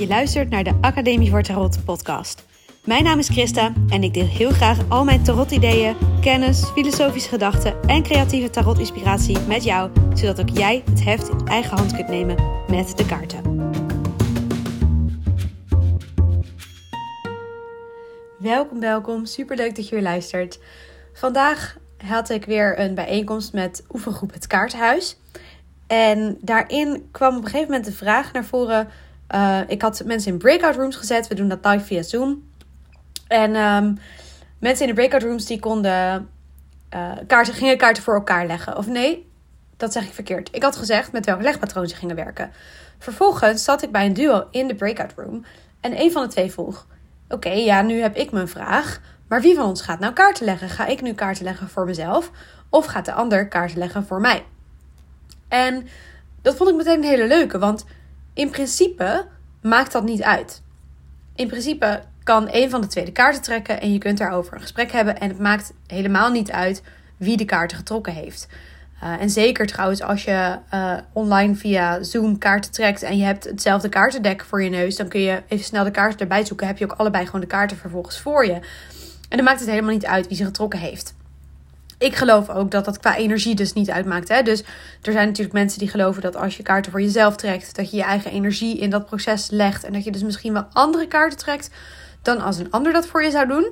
Je luistert naar de Academie voor Tarot podcast. Mijn naam is Christa en ik deel heel graag al mijn tarot-ideeën, kennis, filosofische gedachten en creatieve tarot-inspiratie met jou, zodat ook jij het heft in eigen hand kunt nemen met de kaarten. Welkom, welkom. Superleuk dat je weer luistert. Vandaag had ik weer een bijeenkomst met oefengroep Het Kaarthuis. En daarin kwam op een gegeven moment de vraag naar voren. Uh, ik had mensen in breakout rooms gezet. We doen dat live via Zoom. En um, mensen in de breakout rooms die konden uh, kaarten, gingen kaarten voor elkaar leggen. Of nee, dat zeg ik verkeerd. Ik had gezegd met welk legpatroon ze gingen werken. Vervolgens zat ik bij een duo in de breakout room. En een van de twee vroeg: Oké, ja, nu heb ik mijn vraag. Maar wie van ons gaat nou kaarten leggen? Ga ik nu kaarten leggen voor mezelf? Of gaat de ander kaarten leggen voor mij? En dat vond ik meteen een hele leuke, want in principe maakt dat niet uit. In principe kan een van de twee de kaarten trekken en je kunt daarover een gesprek hebben. En het maakt helemaal niet uit wie de kaarten getrokken heeft. Uh, en zeker trouwens als je uh, online via Zoom kaarten trekt en je hebt hetzelfde kaartendek voor je neus, dan kun je even snel de kaarten erbij zoeken. Heb je ook allebei gewoon de kaarten vervolgens voor je. En dan maakt het helemaal niet uit wie ze getrokken heeft ik geloof ook dat dat qua energie dus niet uitmaakt. Hè? Dus er zijn natuurlijk mensen die geloven dat als je kaarten voor jezelf trekt, dat je je eigen energie in dat proces legt. En dat je dus misschien wel andere kaarten trekt dan als een ander dat voor je zou doen.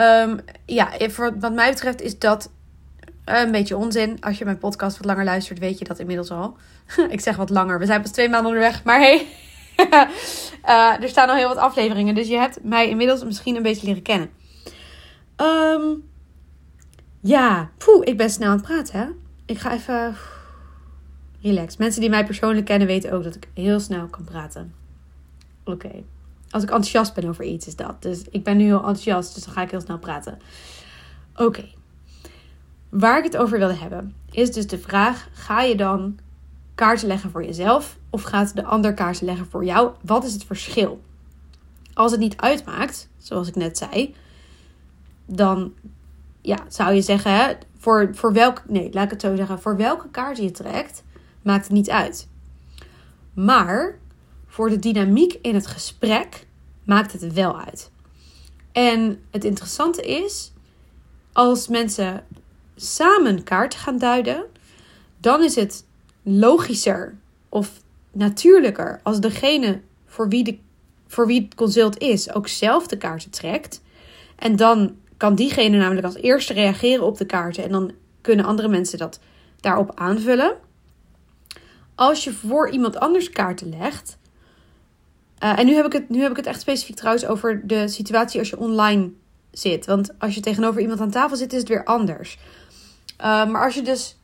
Um, ja, voor, wat mij betreft is dat een beetje onzin. Als je mijn podcast wat langer luistert, weet je dat inmiddels al. ik zeg wat langer. We zijn pas twee maanden onderweg. Maar hey, uh, er staan al heel wat afleveringen. Dus je hebt mij inmiddels misschien een beetje leren kennen. Um, ja, poeh, ik ben snel aan het praten, hè? Ik ga even relax. Mensen die mij persoonlijk kennen weten ook dat ik heel snel kan praten. Oké. Als ik enthousiast ben over iets is dat. Dus ik ben nu heel enthousiast, dus dan ga ik heel snel praten. Oké. Waar ik het over wilde hebben, is dus de vraag: ga je dan kaarten leggen voor jezelf of gaat de ander kaarten leggen voor jou? Wat is het verschil? Als het niet uitmaakt, zoals ik net zei, dan ja, zou je zeggen, voor, voor welk, nee, laat ik het zo zeggen, voor welke kaart je trekt, maakt het niet uit. Maar voor de dynamiek in het gesprek maakt het wel uit. En het interessante is, als mensen samen kaarten gaan duiden, dan is het logischer of natuurlijker als degene voor wie, de, voor wie het consult is ook zelf de kaarten trekt. En dan kan diegene namelijk als eerste reageren op de kaarten en dan kunnen andere mensen dat daarop aanvullen. Als je voor iemand anders kaarten legt, uh, en nu heb, ik het, nu heb ik het echt specifiek trouwens over de situatie als je online zit. Want als je tegenover iemand aan tafel zit, is het weer anders. Uh, maar als je dus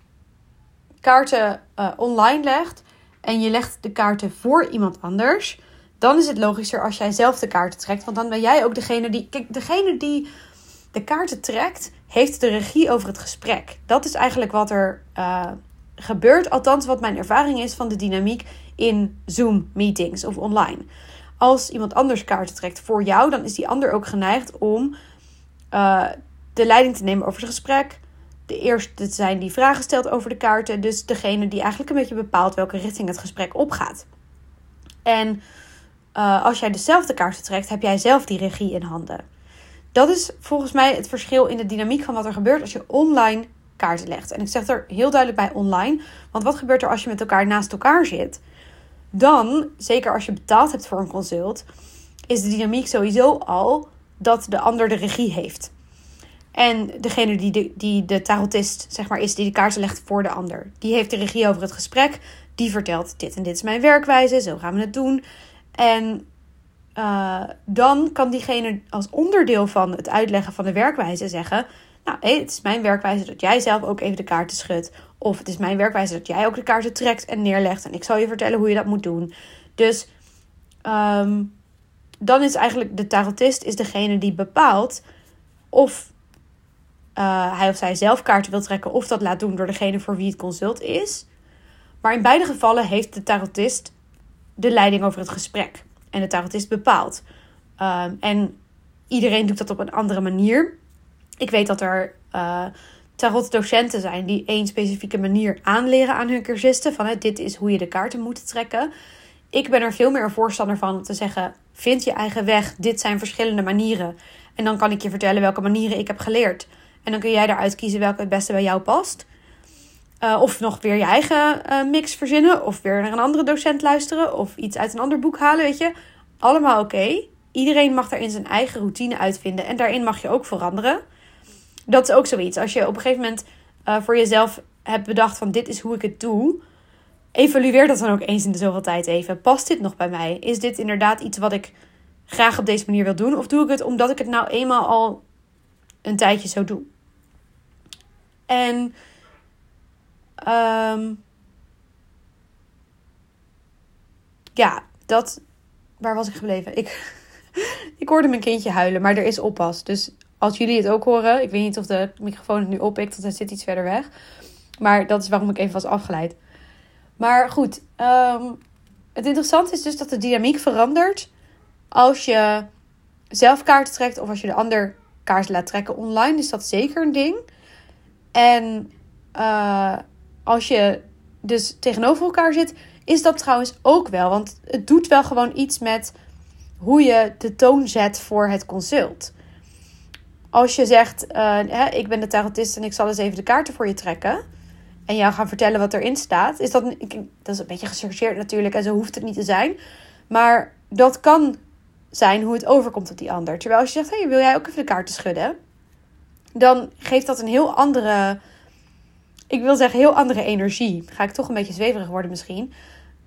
kaarten uh, online legt en je legt de kaarten voor iemand anders, dan is het logischer als jij zelf de kaarten trekt. Want dan ben jij ook degene die. Kijk, degene die de kaarten trekt, heeft de regie over het gesprek. Dat is eigenlijk wat er uh, gebeurt. Althans, wat mijn ervaring is van de dynamiek in Zoom-meetings of online. Als iemand anders kaarten trekt voor jou, dan is die ander ook geneigd om uh, de leiding te nemen over het gesprek. De eerste te zijn die vragen stelt over de kaarten. Dus degene die eigenlijk een beetje bepaalt welke richting het gesprek opgaat. En uh, als jij dezelfde kaarten trekt, heb jij zelf die regie in handen. Dat is volgens mij het verschil in de dynamiek van wat er gebeurt als je online kaarten legt. En ik zeg er heel duidelijk bij online. Want wat gebeurt er als je met elkaar naast elkaar zit? Dan, zeker als je betaald hebt voor een consult, is de dynamiek sowieso al dat de ander de regie heeft. En degene die de, die de tarotist zeg maar, is, die de kaarten legt voor de ander, die heeft de regie over het gesprek. Die vertelt: Dit en dit is mijn werkwijze, zo gaan we het doen. En uh, dan kan diegene als onderdeel van het uitleggen van de werkwijze zeggen: Nou, het is mijn werkwijze dat jij zelf ook even de kaarten schudt. Of het is mijn werkwijze dat jij ook de kaarten trekt en neerlegt. En ik zal je vertellen hoe je dat moet doen. Dus um, dan is eigenlijk de tarotist is degene die bepaalt of uh, hij of zij zelf kaarten wil trekken. Of dat laat doen door degene voor wie het consult is. Maar in beide gevallen heeft de tarotist de leiding over het gesprek en de tarotist bepaalt. Um, en iedereen doet dat op een andere manier. Ik weet dat er uh, tarotdocenten zijn die één specifieke manier aanleren aan hun cursisten. Van hè, dit is hoe je de kaarten moet trekken. ik ben er veel meer een voorstander van om te zeggen: vind je eigen weg. Dit zijn verschillende manieren. En dan kan ik je vertellen welke manieren ik heb geleerd. En dan kun jij daaruit kiezen welke het beste bij jou past. Uh, of nog weer je eigen uh, mix verzinnen. Of weer naar een andere docent luisteren. Of iets uit een ander boek halen, weet je. Allemaal oké. Iedereen mag daarin zijn eigen routine uitvinden. En daarin mag je ook veranderen. Dat is ook zoiets. Als je op een gegeven moment uh, voor jezelf hebt bedacht van dit is hoe ik het doe. Evalueer dat dan ook eens in de zoveel tijd even. Past dit nog bij mij? Is dit inderdaad iets wat ik graag op deze manier wil doen? Of doe ik het omdat ik het nou eenmaal al een tijdje zo doe? En um, ja, dat. Waar was ik gebleven? Ik, ik hoorde mijn kindje huilen, maar er is oppas. Dus als jullie het ook horen, ik weet niet of de microfoon het nu oppikt, want hij zit iets verder weg. Maar dat is waarom ik even was afgeleid. Maar goed, um, het interessante is dus dat de dynamiek verandert als je zelf kaarten trekt of als je de ander kaarten laat trekken online. Is dat zeker een ding. En uh, als je dus tegenover elkaar zit, is dat trouwens ook wel. Want het doet wel gewoon iets met hoe je de toon zet voor het consult. Als je zegt, uh, hè, ik ben de tarotist en ik zal eens even de kaarten voor je trekken. En jou gaan vertellen wat erin staat. Is dat, dat is een beetje gechargeerd natuurlijk en zo hoeft het niet te zijn. Maar dat kan zijn hoe het overkomt op die ander. Terwijl als je zegt, hey, wil jij ook even de kaarten schudden? Dan geeft dat een heel andere ik wil zeggen, heel andere energie. ga ik toch een beetje zweverig worden misschien.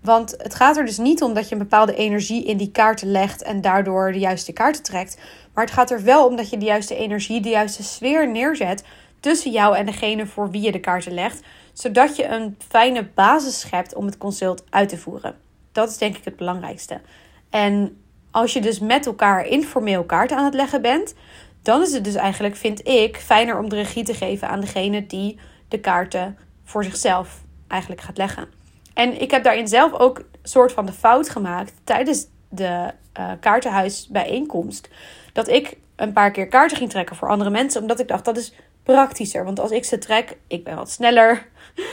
Want het gaat er dus niet om dat je een bepaalde energie in die kaarten legt en daardoor de juiste kaarten trekt. Maar het gaat er wel om dat je de juiste energie, de juiste sfeer neerzet tussen jou en degene voor wie je de kaarten legt. Zodat je een fijne basis schept om het consult uit te voeren. Dat is denk ik het belangrijkste. En als je dus met elkaar informeel kaarten aan het leggen bent, dan is het dus eigenlijk, vind ik, fijner om de regie te geven aan degene die de kaarten voor zichzelf eigenlijk gaat leggen. En ik heb daarin zelf ook een soort van de fout gemaakt tijdens de uh, kaartenhuisbijeenkomst. Dat ik een paar keer kaarten ging trekken voor andere mensen. Omdat ik dacht, dat is praktischer. Want als ik ze trek, ik ben wat sneller.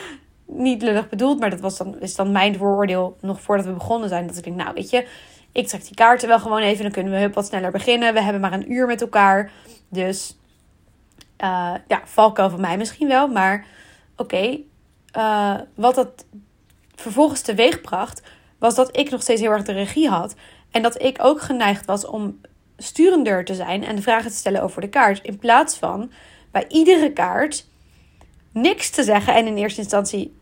Niet lullig bedoeld, maar dat was dan, is dan mijn vooroordeel nog voordat we begonnen zijn. Dat ik denk, nou weet je, ik trek die kaarten wel gewoon even. Dan kunnen we wat sneller beginnen. We hebben maar een uur met elkaar. Dus uh, ja, valkuil van mij misschien wel. Maar oké, eh, wat dat vervolgens teweeg bracht, was dat ik nog steeds heel erg de regie had. En dat ik ook geneigd was om sturender te zijn en vragen te stellen over de kaart. In plaats van bij iedere kaart niks te zeggen en in eerste instantie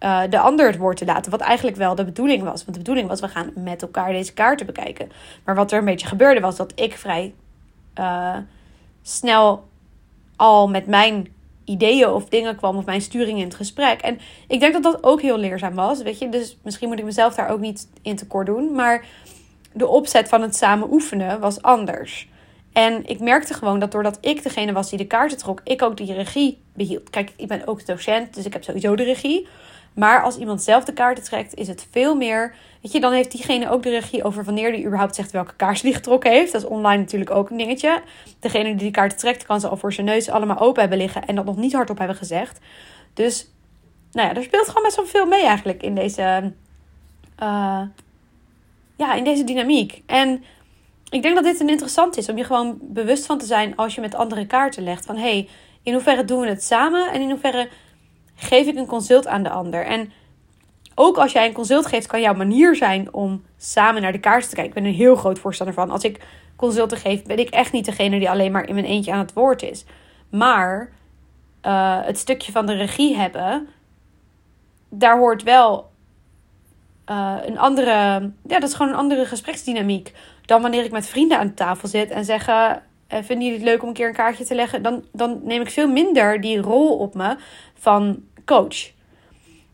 uh, de ander het woord te laten. Wat eigenlijk wel de bedoeling was. Want de bedoeling was, we gaan met elkaar deze kaarten bekijken. Maar wat er een beetje gebeurde was dat ik vrij snel al met mijn ideeën of dingen kwam of mijn sturing in het gesprek. En ik denk dat dat ook heel leerzaam was, weet je. Dus misschien moet ik mezelf daar ook niet in tekort doen. Maar de opzet van het samen oefenen was anders. En ik merkte gewoon dat doordat ik degene was die de kaarten trok, ik ook die regie behield. Kijk, ik ben ook docent, dus ik heb sowieso de regie. Maar als iemand zelf de kaarten trekt, is het veel meer. Weet je, dan heeft diegene ook de regie over wanneer die überhaupt zegt welke kaart die getrokken heeft. Dat is online natuurlijk ook een dingetje. Degene die die kaarten trekt, kan ze al voor zijn neus allemaal open hebben liggen en dat nog niet hardop hebben gezegd. Dus, nou ja, er speelt gewoon best wel veel mee eigenlijk in deze. Uh, ja, in deze dynamiek. En ik denk dat dit een interessant is om je gewoon bewust van te zijn als je met andere kaarten legt. Van hé, hey, in hoeverre doen we het samen en in hoeverre geef ik een consult aan de ander. En ook als jij een consult geeft, kan jouw manier zijn om samen naar de kaart te kijken. Ik ben een heel groot voorstander van. Als ik consulten geef, ben ik echt niet degene die alleen maar in mijn eentje aan het woord is. Maar uh, het stukje van de regie hebben, daar hoort wel uh, een andere. Ja, dat is gewoon een andere gespreksdynamiek. Dan wanneer ik met vrienden aan tafel zit en zeggen. Uh, vinden jullie het leuk om een keer een kaartje te leggen? Dan, dan neem ik veel minder die rol op me van coach.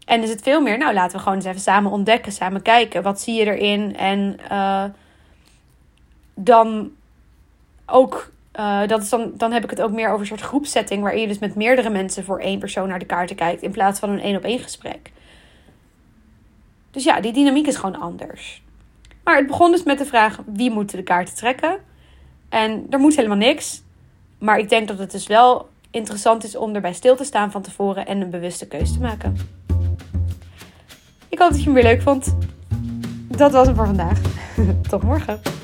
En is het veel meer, nou laten we gewoon eens even samen ontdekken, samen kijken. Wat zie je erin? En uh, dan ook, uh, dat is dan, dan heb ik het ook meer over een soort groepsetting. Waar je dus met meerdere mensen voor één persoon naar de kaarten kijkt. In plaats van een één op één gesprek. Dus ja, die dynamiek is gewoon anders. Maar het begon dus met de vraag: wie moeten de kaarten trekken? En er moet helemaal niks. Maar ik denk dat het dus wel interessant is om erbij stil te staan van tevoren en een bewuste keuze te maken. Ik hoop dat je hem weer leuk vond. dat was het voor vandaag. Tot morgen.